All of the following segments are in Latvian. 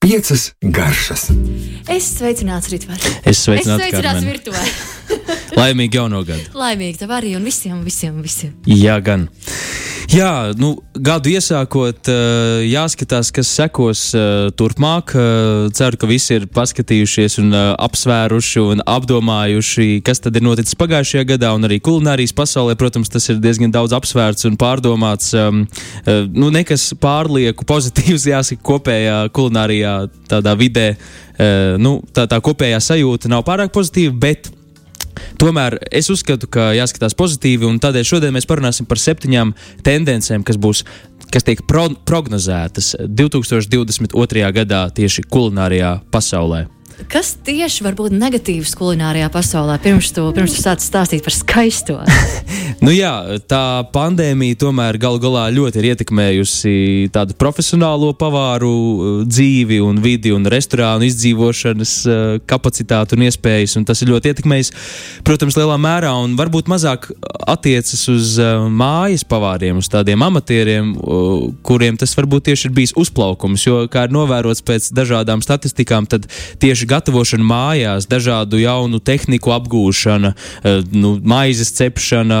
Piecas garšas. Es sveicināts Ritvar. Es sveicināts, es sveicināts virtuvē. Laimīgi jauno gadu. Laimīgi tev arī un visiem, visiem, visiem. Jā, gan. Jā, nu, gadu iesākot, eh, jāskatās, kas sekos eh, turpmāk. Eh, Ceru, ka visi ir paskatījušies un apsvēruši un apdomājuši, kas tad ir noticis pagājušajā gadā, un arī kulinārijas pasaulē, protams, tas ir diezgan daudz apsvērts un pārdomāts. Nu, nekas pārlieku pozitīvs, jāsaka, kopējā kulinārijā tādā vidē. Nu, tā, tā kopējā sajūta nav pārāk pozitīva, bet Tomēr es uzskatu, ka jāskatās pozitīvi, un tādēļ šodien mēs parunāsim par septiņām tendencēm, kas būs. Kas tiek pro prognozētas 2022. gadā tieši kulinārijā pasaulē. Kas tieši var būt negatīvs kulinārijā pasaulē? Pirms tu, pirms tu sāc stāstīt par skaisto. Nu jā, tā pandēmija tomēr galu galā ļoti ir ietekmējusi tādu profesionālo pavāru uh, dzīvi, un vidi un restorānu izdzīvošanas uh, kapacitāti un iespējas. Un tas ir ļoti ietekmējis, protams, lielā mērā, un varbūt mazāk attiecas uz uh, mājas pavāriem, uz tādiem amatieriem, kuriem tas varbūt tieši ir bijis uzplaukums. Jo, kā ir novērots pēc dažādām statistikām, tad tieši gatavošana mājās, dažādu jaunu tehniku apgūšana, uh, nu, maizes cepšana.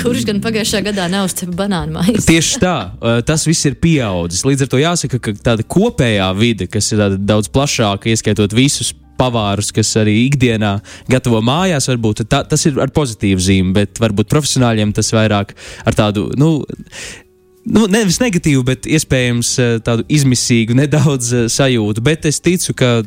Kurš gan pagājušā gadā neuzcēla banānu maizi? Tieši tā, uh, tas viss ir pieaudzis. Līdz ar to jāsaka, ka tāda kopējā vide, kas ir daudz plašāka, ieskaitot visus pavārus, kas arī ikdienā gatavo mājās, varbūt tā, tas ir ar pozitīvu zīmi, bet varbūt profesionāļiem tas vairāk ar tādu. Nu, Nu, nevis negatīvu, bet iespējams eh, tādu izmisīgu, nedaudz eh, sajūtu. Bet es ticu, ka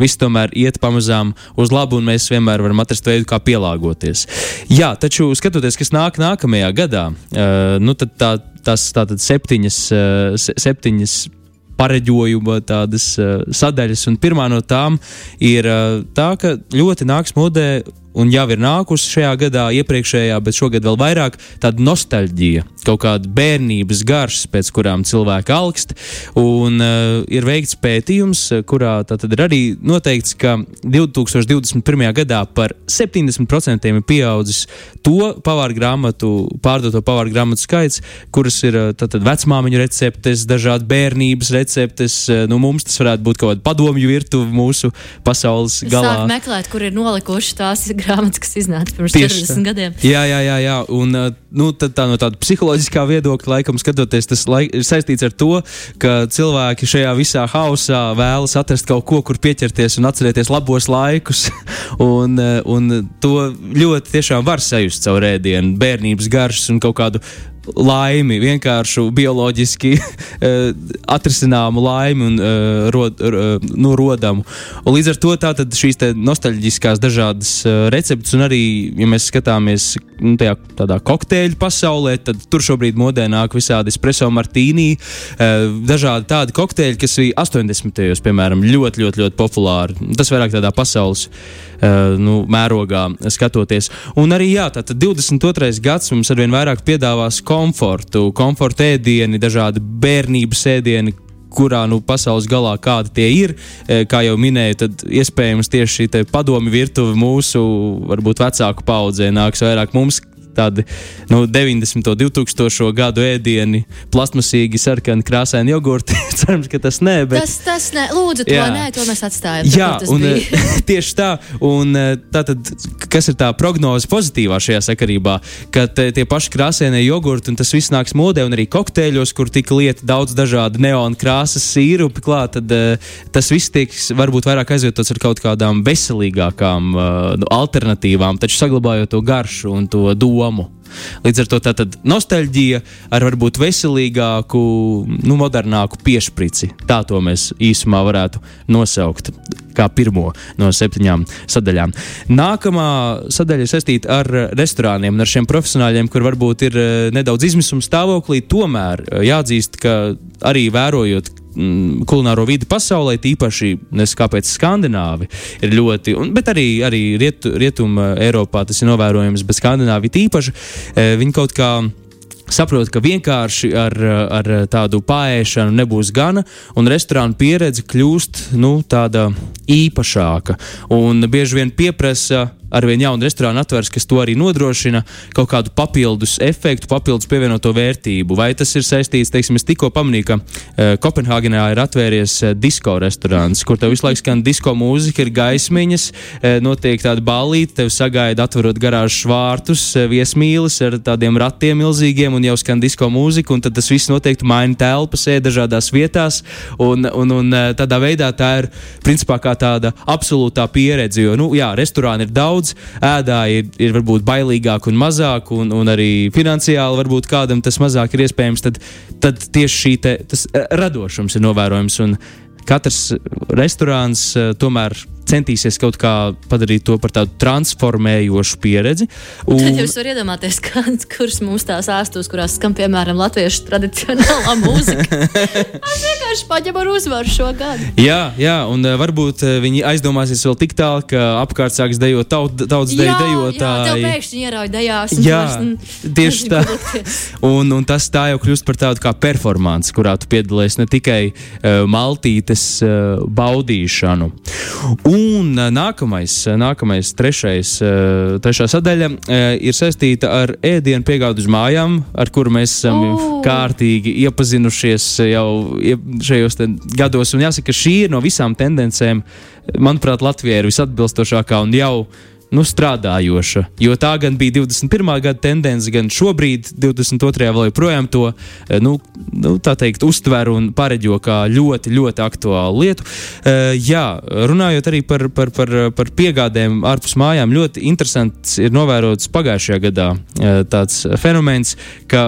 viss tomēr iet pamazām uz labu, un mēs vienmēr varam atrast veidu, kā pielāgoties. Jā, taču skatoties, kas nāk nākamajā gadā, uh, nu tad tā, tās tātad septiņas, se- septiņas pareģojuma tādas uh, sadaļas, un pirmā no tām ir uh, tā, ka ļoti nāks modē. Un jau ir nākusi šajā gadā, iepriekšējā, bet šogad vēl vairāk tāda nostalģija, kaut kāda bērnības garšas, pēc kurām cilvēki augst. Un uh, ir veikts pētījums, kurā tad ir arī noteikts, ka 2021. gadā par 70% ir pieaudzis to pavāru grāmatu, pārdoto pavāru grāmatu skaits, kuras ir uh, tātad vecmāmiņu receptes, dažādi bērnības receptes. Uh, nu, mums tas varētu būt kaut kāda padomju virtuve mūsu pasaules galā. Sāk meklēt, kur ir nolikuši tās grāmatas, kas iznāca pirms Tieši 40 tā. gadiem. Jā, jā, jā, jā. un uh, nu, tā, no tāda psiholoģiskā viedokļa, laikam, skatoties, tas laik, ir saistīts ar to, ka cilvēki šajā visā hausā vēlas atrast kaut ko, kur pieķerties un atcerēties labos laikus. un, uh, un to ļoti tiešām var sajust caur ēdienu, bērnības garšas un kaut kādu laimi, vienkāršu bioloģiski eh, atrisināmu laimi un uh, rod, uh, nu, rodamu. Un līdz ar to šīs nostalģiskās dažādas uh, receptes, un arī, ja mēs skatāmies nu, tajā tādā kokteļu pasaulē, tad tur šobrīd modē nāk visādi espreso martīnī, dažādi tādi kokteļi, kas bija 80. gados, piemēram, ļoti, ļoti, ļoti populāri. Tas vairāk tādā pasaules nu, mērogā skatoties. Un arī jā, tātad 22. gads mums arvien vairāk piedāvās komfortu, komforta ēdieni, dažādi bērnības ēdieni. Kurā nu, pasaules galā kādi tie ir, eh, kā jau minēju, tad iespējams tieši šī padomi virtuve mūsu, varbūt vecāku paudzē nāks vairāk mums. Tādi nu, 90. un 2000. gadu ēdieni, plasmasīgi, sarkani, krāsaini jogurti. Cerams, ka tas nē, bet Tas, tas ne, lūdzu, to Jā. nē, to mēs atstājam. Jā, un, eh, tieši tā. Un, eh, tātad, kas ir tā prognoze pozitīvā šajā sakarībā? Ka tie paši krāsainie jogurti un tas viss nāks modē, un arī kokteļos, kur tika lieta daudz dažādu neonu krāsas sīrupi klāt, tad eh, tas viss tiek varbūt vairāk aizvietots ar kaut kādām veselīgākām nu, alternatīvām, taču saglabājot to garšu un to domu. Līdz ar to tā tad nostalģija ar varbūt veselīgāku, nu, modernāku piešprici. Tā to mēs īsumā varētu nosaukt kā pirmo no septiņām sadaļām. Nākamā sadaļa saistīta ar restorāniem un ar šiem profesionāļiem, kur varbūt ir eh, nedaudz izmisuma stāvoklī. Tomēr eh, jāatzīst, ka arī vērojot kulināro vidi pasaulē, tīpaši kāpēc skandināvi ir ļoti, un, bet arī, arī rietu, rietuma Eiropā tas ir novērojams, bet skandināvi tīpaši eh, viņi kaut kā saprot, ka vienkārši ar, ar tādu pāriešanu nebūs gana, un restorāna pieredze kļūst nu, tāda īpašāka. Un bieži vien pieprasa arvien jauni restorāni atveras, kas to arī nodrošina kaut kādu papildus efektu, papildus pievienoto vērtību. Vai tas ir saistīts, teiksim, es tikko pamanīju, ka uh, Kopenhāgenā ir atvērties uh, disko restorāns, kur tev visu laiku skan disko mūzika, ir gaismiņas, uh, notiek tāda ballīte, tev sagaida atverot garāžas vārtus, uh, viesmīlis ar tādiem ratiem milzīgiem un jau skan disko mūzika, un tad tas viss noteikti maina telpas, ēd dažādās vietās, un, un, un tādā veidā tā ir principā kā tāda absolūtā pieredze, jo, nu, jā, restorāni ir daudz, ēdāji ir, ir varbūt bailīgāk un mazāk, un, un arī finansiāli varbūt kādam tas mazāk ir iespējams, tad, tad tieši šī te, tas radošums ir novērojams. Un katrs restorāns tomēr centīsies kaut kā padarīt to par tādu transformējošu pieredzi. Un... Tad jūs varat iedomāties, kāds, kurš mums tās āstos, kurās skan piemēram latviešu tradicionālā mūzika. Es vienkārši paņemu ar uzvaru šo gadu. Jā, jā, un uh, varbūt uh, viņi aizdomāsies vēl tik tālu, ka apkārt sāks dejot taut, tautas deju dejotāji. Jā, pēkšņi ierauj dejās. Jā, tieši tā. un, un tas tā jau kļūst par tādu kā performanci, kurā tu piedalies ne tikai uh, maltītes uh, baudīšanu. Un nākamais, nākamais trešais, trešā sadaļa ir saistīta ar ēdienu piegādu uz mājām, ar kuru mēs esam uh. kārtīgi iepazinušies jau šajos gados. Un jāsaka, šī ir no visām tendencēm, manuprāt, Latvijai ir visatbilstošākā un jau nu, strādājoša. Jo tā gan bija 21. gada tendence, gan šobrīd, 22. vēl joprojām to eh, nu, nu, teikt, uztver un pareģo kā ļoti, ļoti aktuālu lietu. Uh, jā, runājot arī par, par, par, par piegādēm ārpus mājām, ļoti interesants ir novērots pagājušajā gadā uh, tāds fenomens, ka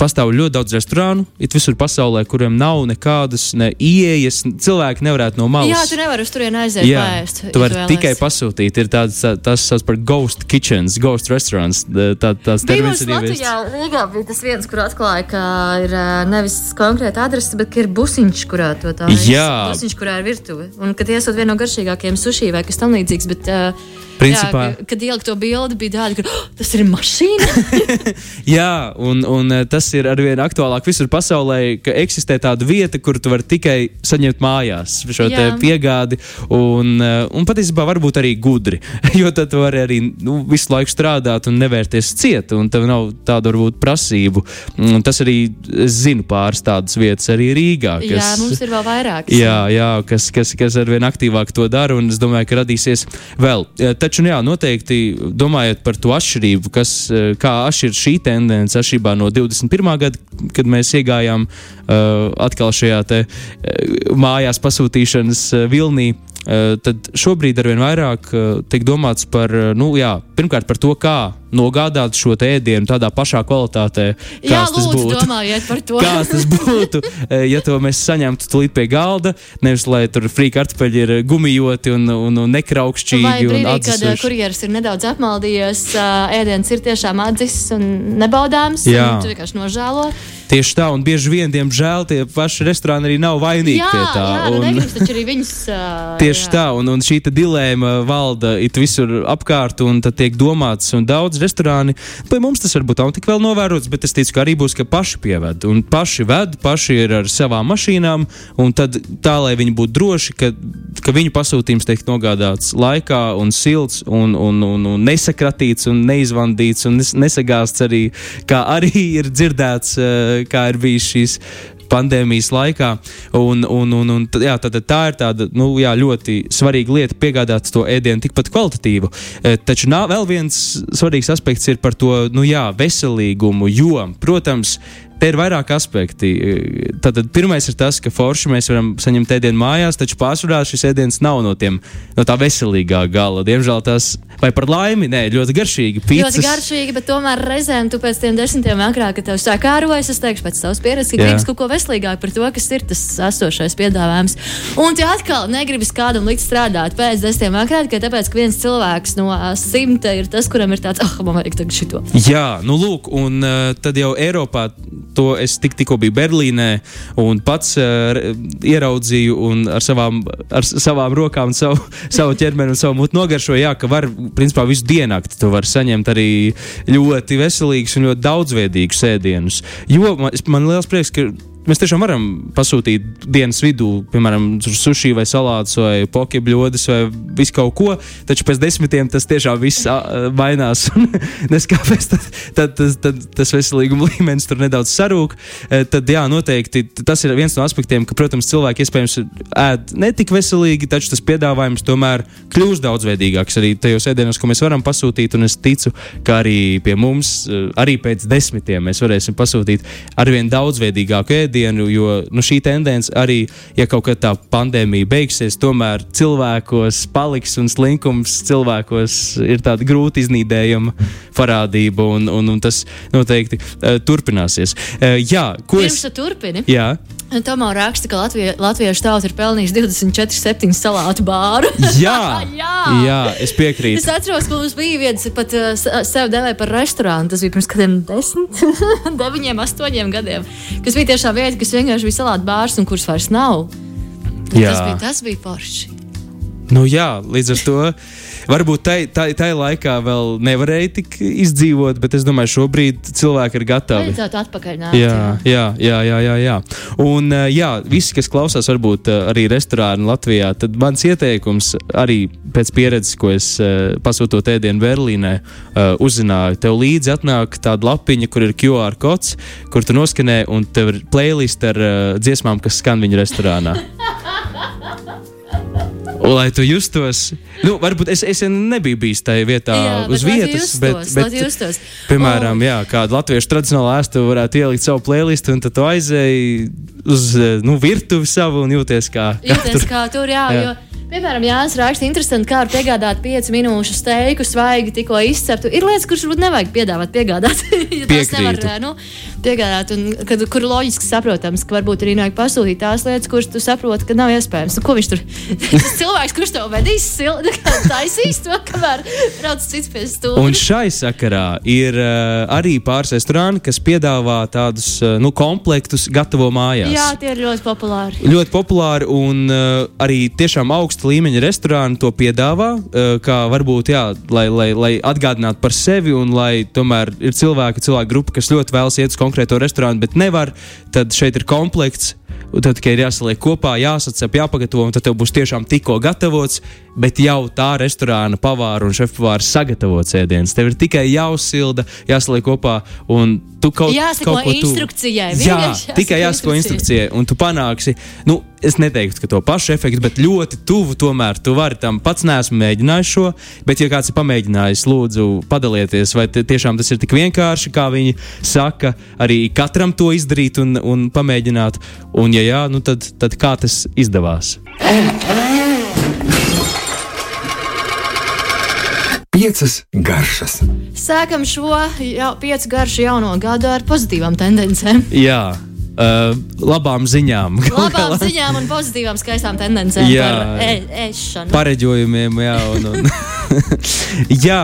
pastāv ļoti daudz restorānu, it visur pasaulē, kuriem nav nekādas ne ieejas. Cilvēki nevarētu no malas. Jā, tu nevari uz turieni aiziet. Jā, pēst, tu vari tikai pasūtīt. Ir tāds, tas sauc par ghost kitchens, ghost restaurants. Tā, tās termins ir ieviestas. Jā, Rīgā bija tas viens, kur atklāja, ka ir nevis konkrēta adrese, bet ir busiņš, kurā to tā ir. Jā. Busiņš, kurā ir virtuve. Un kad iesot vienu no garšīgākajiem sushi vai kas tam līdzīgs. Bet, uh, Principā, jā, kad ielikt to bildi, bija tāda, ka oh, tas ir mašīna. jā, un, un eh, tas ir arvien aktuālāk visur pasaulē, ka eksistē tāda vieta, kur tu vari tikai saņemt mājās šo piegādi. Un, eh, un patiesībā varbūt arī gudri, jo tad tu vari arī nu, visu laiku strādāt un nevērties ciet, un tev nav tādu varbūt prasību. Un tas arī zinu pāris tādas vietas arī Rīgā. Kas, jā, mums ir vēl vairāk. Jā, jā kas, kas, kas arvien aktīvāk to dara, un es domāju, ka radīsies vēl. Tad Taču, jā, noteikti domājot par to atšķirību, kas, eh, kā atšķiras šī tendence atšķirībā no 21. gada, kad mēs iegājām uh, atkal šajā te, uh, mājās pasūtīšanas uh, vilnī. Uh, tad šobrīd arvien vairāk uh, tiek domāts par, uh, nu, jā, pirmkārt par to, kā nogādāt šo ēdienu tādā pašā kvalitātē, kāds tas būtu. Domājiet par to. kāds tas būtu, ja to mēs saņemtu tulīt pie galda, nevis lai tur frī kartupeļi ir gumijoti un, un, un nekraukšķīgi. Vai brīdī, un kad kurjeris ir nedaudz apmaldījies, ēdiens ir tiešām atzis un nebaudāms, Jā. un tu vienkārši nožēlo. Tieši tā, un bieži vien, diemžēl, tie paši restorāni arī nav vainīgi jā, pie tā. Jā, nu un, negribas taču arī viņus. Uh, tieši jā. tā, un, un šī dilēma valda it visur apkārt, un tad tiek domāts, un daudz restorāni, pie mums tas varbūt nav tik vēl novērots, bet es ticu, ka arī būs, ka paši pieved, un paši ved, paši ir ar savām mašīnām, un tad tā, lai viņi būtu droši, ka, ka viņu pasūtījums tiek nogādāts laikā un silts, un, un, un, un nesakratīts, un neizvandīts, un nesagāsts arī, kā arī ir dzirdēts kā ir bijis šīs pandēmijas laikā. Un, un, un, un, jā, tad, tā ir tāda nu, jā, ļoti svarīga lieta piegādāt to ēdienu tikpat kvalitatīvu. E, taču nā, vēl viens svarīgs aspekts ir par to nu, jā, veselīgumu, jo, protams, Te ir vairāk aspekti. Tātad pirmais ir tas, ka forši mēs varam saņemt ēdienu mājās, taču pārsvarā šis ēdiens nav no, tiem, no tā veselīgā gala. Diemžēl tas, vai par laimi, nē, ļoti garšīgi. Pīcas. Ļoti garšīgi, bet tomēr reizēm tu pēc tiem desmitiem akrā, ka tev sāk ārojas, es teikšu pēc savas pieredzes, ka gribas kaut ko veselīgāku par to, kas ir tas esošais piedāvājums. Un tu atkal negribas kādam likt strādāt pēc desmitiem akrā, tikai tāpēc, ka viens cilvēks no simta ir tas, kuram ir tāds, ah, oh, man vajag tagad šito. Jā, nu lūk, un uh, tad jau Eiropā to es tik, tikko biju Berlīnē un pats uh, ieraudzīju un ar savām, ar savām rokām, savu, savu ķermeni un savu mutu nogaršoju, jā, ka var, principā, visu diennakti tu vari saņemt arī ļoti veselīgus un ļoti daudzveidīgus ēdienus. Jo man, man liels prieks, ka mēs tiešām varam pasūtīt dienas vidū, piemēram, sushi vai salātus vai pokebļodas vai visu kaut ko, taču pēc desmitiem tas tiešām viss mainās. Neskāpēc tad, tad, tad, tad tas veselīguma līmenis tur nedaudz sarūk. E, tad, jā, noteikti tas ir viens no aspektiem, ka, protams, cilvēki iespējams ēd ne tik veselīgi, taču tas piedāvājums tomēr kļūst daudzveidīgāks arī tajos ēdienos, ko mēs varam pasūtīt. Un es ticu, ka arī pie mums, e, arī pēc desmitiem, mēs varēsim pasūtīt arvien daudzveidīgāku ēdienu, jo nu, šī tendence arī, ja kaut kad tā pandēmija beigsies, tomēr cilvēkos paliks un slinkums cilvēkos ir tāda grūti iznīdējama parādība, un, un, un tas noteikti uh, turpināsies. Uh, jā, ko Pirms es. tu turpini. Jā, Tomā raksta, ka Latvija, latviešu tauta ir pelnījusi 24,7 salātu bāru. jā, Jā. jā, es piekrītu. Es atceros, ka mums bija viens pat uh, sev devēja par restorānu. Tas bija pirms kādiem desmit, deviņiem, astoņiem gadiem. Kas bija tiešām vieta, kas vienkārši bija salātu bārs un kuras vairs nav. Tas bija, tas bija forši. Nu, jā, līdz ar to varbūt tai, tai, tai laikā vēl nevarēja tik izdzīvot, bet es domāju, šobrīd cilvēki ir gatavi. Vajadzētu atpakaļ nākt. Jā, jā, jā, jā, jā, jā. Un, uh, jā, visi, kas klausās, varbūt uh, arī restorāni Latvijā, tad mans ieteikums arī pēc pieredzes, ko es uh, pasūtot ēdienu Berlīnē, uzzināju, tev līdzi atnāk tāda lapiņa, kur ir QR kods, kur tu noskanē, un tev ir playlist ar dziesmām, kas skan viņa restorānā. Un, lai tu justos, nu, varbūt es, es nebiju bijis tajā vietā Jā, uz vietas, justos, bet, bet justos. piemēram, jā, kādu latviešu tradicionālu ēstu varētu ielikt savu playlistu, un tad tu aizēji uz nu, virtuvi savu un jūties kā. kā Jūties kā tur, jā. Jā. Jo, piemēram, Jānis raksta, interesanti, kā var piegādāt 5 minūšu steiku, svaigi tikko izceptu. Ir lietas, kuras varbūt nevajag piedāvāt, piegādāt. ja Piekrītu. nevar, nu, piegādāt, un kad, kur loģiski saprotams, ka varbūt arī nevajag pasūtīt tās lietas, kuras tu saproti, ka nav iespējams. Nu, ko viņš tur? Cilvēks, kurš tev vedīs, taisīs to, kamēr brauc cits pie stūra. Un šai sakarā ir uh, arī pāris restorāni, kas piedāvā tādus uh, nu, komplektus gatavo mājās. Jā, tie ir ļoti populāri. Ļoti populāri un uh, arī tiešām augsta līmeņa restorāni to piedāvā. Uh, kā varbūt, jā, lai, lai, lai atgādinātu par sevi, un lai tomēr ir cilvēki, cilvēku grupa, kas ļoti vēlas iet uz konkrēto restorānu, bet nevar. Tad šeit ir komplekts. Tad tikai ir jāsaliek kopā, jāsacep, jāpagatavo, un tad tev būs tiešām tikko gatavots, bet jau tā restorāna pavāra un šefpavāra sagatavots ēdiens. Tev ir tikai jāuzsilda, jāsaliek kopā, un tu kaut, Jāseko kaut ko tu- instrukcijai, Jā, tikai jāsako instrukcijai, un tu panāksi. Nu, Es neteiktu, ka to pašu efektu, bet ļoti tuvu tomēr tu vari tam. Pats neesmu mēģinājis šo, bet, ja kāds ir pamēģinājis, lūdzu, padalieties, vai tiešām tas ir tik vienkārši, kā viņi saka, arī katram to izdarīt un, un pamēģināt. Un, ja jā, nu tad, tad kā tas izdevās? Piecas garšas. Sākam šo jau, piecu garšu jauno gadu ar pozitīvām tendencēm. Jā, uh, labām ziņām. Labām ziņām un pozitīvām, skaistām tendencēm Jā. par e ēšanu. pareģojumiem. Jā, un, un. jā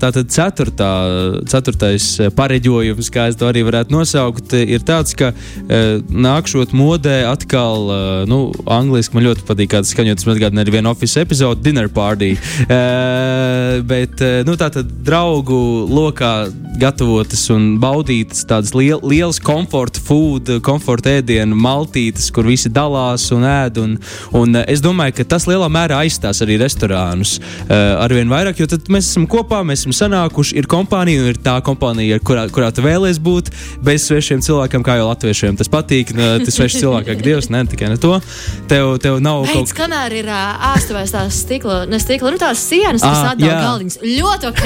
tā tad ceturtā, ceturtais pareģojums, kā es to arī varētu nosaukt, ir tāds, ka eh, nākšot modē atkal, nu, angliski man ļoti patīk, kāds skaņot, tas man atgādina arī vienu office epizodu, dinner party. Bet, nu, tā tad draugu lokā gatavotas un baudītas tādas liel, lielas komforta food, komforta ēdienu maltītes, kur visi dalās un ēd. Un, un es domāju, ka tas lielā mērā aizstās arī restorānus. Uh, arvien vairāk, jo tad mēs esam kopā, mēs esam sanākuši, ir kompānija, un ir tā kompānija, kurā, kurā tu vēlēsies būt, bez svešiem cilvēkiem, kā jau latviešiem. Tas patīk, nu, tas svešs cilvēks, kā dievs, ne tikai ne to. Tev, tev nav kaut Beidz, kamēr ir āstuvēs tās stikla, ne stikla, nu tās sienas, kas atdala galdiņas. Ļoti ok.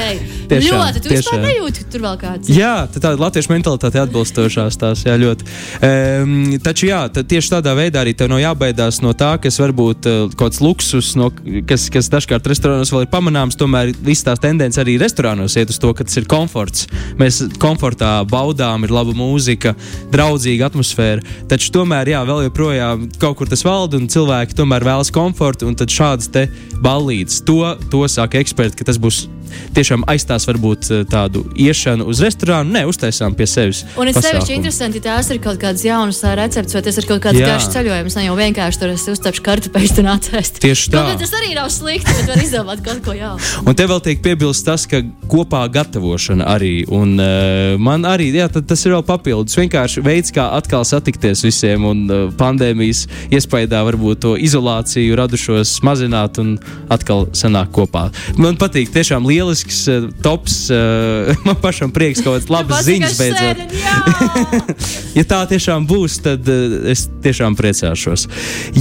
Tiešām, ļoti. Tu vispār tiešām. nejūti, ka tur vēl kāds. Jā, tā tāda latviešu mentalitāte atbilstošās tās, jā, ļoti. Um, taču, jā, tad tieši tādā veidā arī tev nav jābaidās no tā, kas varbūt uh, kaut kāds luksus, no, kas, kas dažkārt restorānos vēl ir pamanāms. Tomēr visas tās tendences arī restorānos iet uz to, ka tas ir komforts. Mēs komfortā baudām, ir laba mūzika, draudzīga atmosfēra. Taču tomēr, jā, vēl joprojām kaut kur tas valda un cilvēki tomēr vēlas komfortu, un tad šādas te ballītes, to, to saka eksperti, ka tas būs tiešām aizstās varbūt uh, tādu iešanu uz restorānu. Nē, uztaisām pie sevis. Un es sevišķi interesanti, ja tās ir kaut kādas jaunas ā, receptes, vai tas ir kaut kāds Jā. garš ceļojums, ne jau vienkārši tur es uztapšu kartupeļus un atvēst. Tieši tā. Kaut Tas arī nav slikti, bet var izdomāt kaut ko jaunu. Un te vēl tiek piebilst tas, ka kopā gatavošana arī. Un, uh, man arī jā, tas ir vēl papildus. Vienkārši veids, kā atkal satikties visiem un uh, pandēmijas iespējā varbūt to izolāciju radušos mazināt un atkal sanākt kopā. Man patīk, tiešām lielisks, uh, tops. Uh, man pašam prieks, ka kaut kādas labas ziņas beidzot. ja tā tiešām būs, tad uh, es tiešām priecāšos.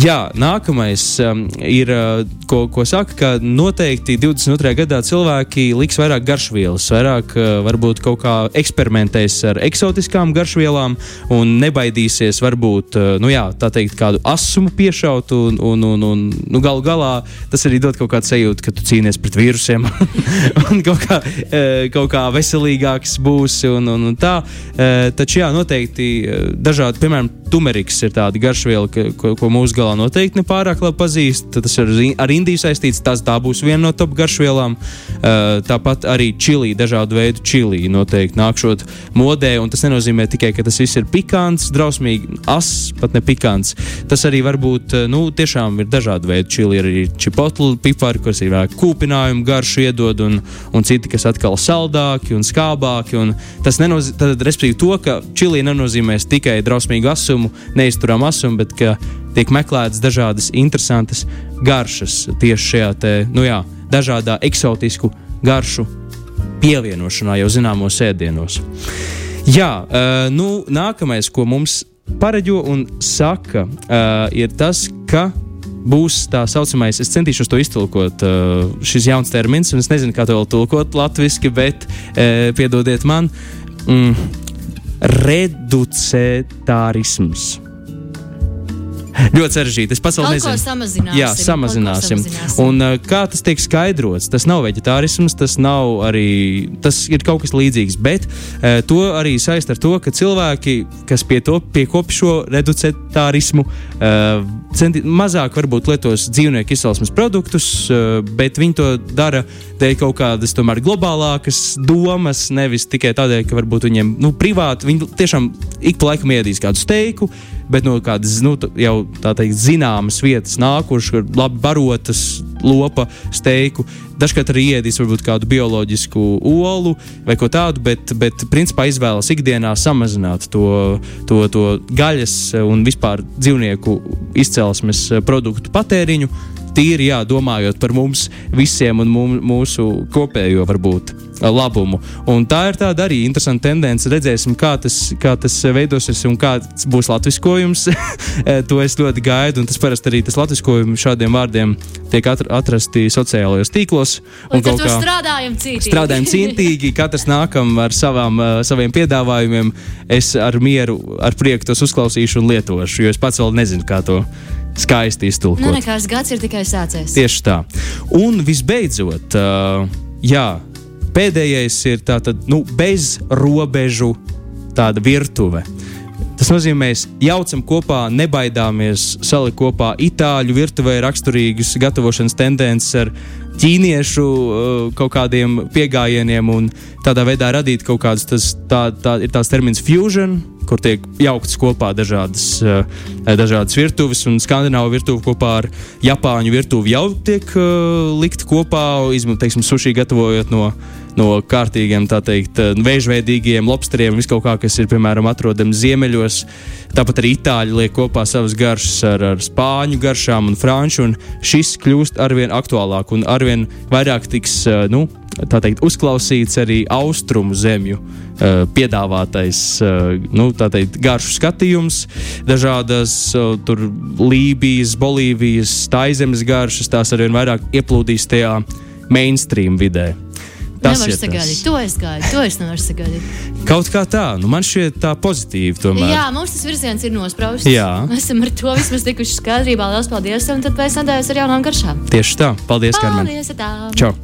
Jā, nākamais um, ir, uh, ko, ko saka, ka noteikti 22. gadā cilvēki liks vairāk garšvielas, vairāk uh, varbūt kaut kā eksperimentēs ar eksotiskām garšvielām un nebaidīsies varbūt, uh, nu jā, tā teikt, kādu asumu piešaut un, un, un, un nu, galu galā tas arī dod kaut kādu sajūtu, ka tu cīnies pret vīrusiem un kaut kā, uh, kaut kā veselīgāks būsi un, un, un tā. Uh, taču jā, noteikti dažādi, piemēram, tumeriks ir tāda garšviela, ka, ko, ko mūsu galā noteikti nepārāk labi pazīst. Tad Tas ir ar Indiju saistīts, tas tā būs viena no top garšvielām. Uh, tāpat arī čili, dažādu veidu čili noteikti nākšot modē, un tas nenozīmē tikai, ka tas viss ir pikants, drausmīgi, as, pat ne pikants. Tas arī var būt, uh, nu, tiešām ir dažādi veidi čili, arī čipotlu pipari, kas ir vairāk kūpinājumu garšu iedod, un, un citi, kas atkal saldāki un skābāki. Un tas nenozīmē, respektīvi, to, ka čili nenozīmēs tikai drausmīgu asumu, neizturam asumu, bet ka tiek meklētas dažādas interesantas garšas tieši šajā te, nu jā, dažādā eksotisku garšu pievienošanā jau zināmos ēdienos. Jā, uh, nu, nākamais, ko mums pareģo un saka, uh, ir tas, ka būs tā saucamais, es centīšos to iztulkot, uh, šis jauns termins, un es nezinu, kā to vēl tulkot latviešu, bet piedodiet man, mm, reducētārisms. Ļoti sarežģīti. Es ko nezinu. samazināsim, Jā, samazināsim. samazināsim. Un uh, kā tas tiek skaidrots? Tas nav vegetārisms, tas nav arī. Tas ir kaut kas līdzīgs, bet uh, to arī saist ar to, ka cilvēki, kas pie to piekopja šo reducētārismu, uh, centi, mazāk varbūt lietos dzīvnieku izcelsmes produktus, uh, bet viņi to dara dēļ kaut kādas tomēr globālākas domas, nevis tikai tādēļ, ka varbūt viņiem nu, privāti viņi tiešām ik pa laikam iedīs kādu steiku, bet no kādas nu, jau teikt zināmas vietas nākušas, kur labi barotas lopa steiku. Dažkārt arī iedīs varbūt kādu bioloģisku olu vai ko tādu, bet, bet principā izvēlas ikdienā samazināt to, to, to gaļas un vispār dzīvnieku izcelsmes produktu patēriņu. Tīri jā, domājot par mums visiem un mūsu kopējo varbūt labumu. Un tā ir tāda arī interesanta tendence. Redzēsim, kā tas, kā tas veidosies un kāds būs latviskojums. to es ļoti gaidu. Un tas parasti arī tas latviskojums šādiem vārdiem tiek atr atrasti sociālajos tīklos. Un tur kā- strādājam cītīgi. Strādājam cītīgi, katrs nākam ar savām, uh, saviem piedāvājumiem. Es ar mieru, ar prieku tos uzklausīšu un lietošu, jo es pats vēl nezinu, kā to skaisti iztulkot. Nu, nekas gads ir tikai sācies. Tieši tā. Un visbeidzot, uh, jā, pēdējais ir tātad nu, bez robežu virtuve. Tas nozīmē, mēs jaucam kopā, nebaidāmies salikt kopā itāļu virtuvē raksturīgas gatavošanas tendences ar ķīniešu uh, kaut kādiem pieejamiem un tādā veidā radīt kaut kādus, tas tā, tā, ir tās termins fusion, kur tiek jauktas kopā dažādas, uh, dažādas virtuves, un skandināvu virtuve kopā ar japāņu virtuvi jau tiek uh, likt kopā, izmantojot, sushi gatavojot no no kārtīgiem, tā teikt, eh, vēžveidīgiem lobsteriem, viskaut kā, kas ir, piemēram, atrodams ziemeļos. Tāpat arī itāļi liek kopā savas garšas ar, ar spāņu garšām un franču, un šis kļūst arvien aktuālāk un arvien vairāk tiks, eh, nu, teikt, uzklausīts arī austrumu zemju eh, piedāvātais, eh, nu, tā teikt, garšu skatījums, dažādas tur Lībijas, Bolīvijas, Taizemes garšas, tās arvien vairāk ieplūdīs tajā mainstream vidē. Tas Nevar sagaidīt, to es gaidu, to es nevaru sagaidīt. Kaut kā tā, nu man šķiet tā pozitīvi tomēr. Jā, mums tas virziens ir nosprausts. Jā. Mēs esam ar to vismaz tikuši skaidrībā. Lielas paldies! Un tad pēc nedēļas ar jaunām garšām. Tieši tā. Paldies, Karmen. Paldies! Tā. Čau!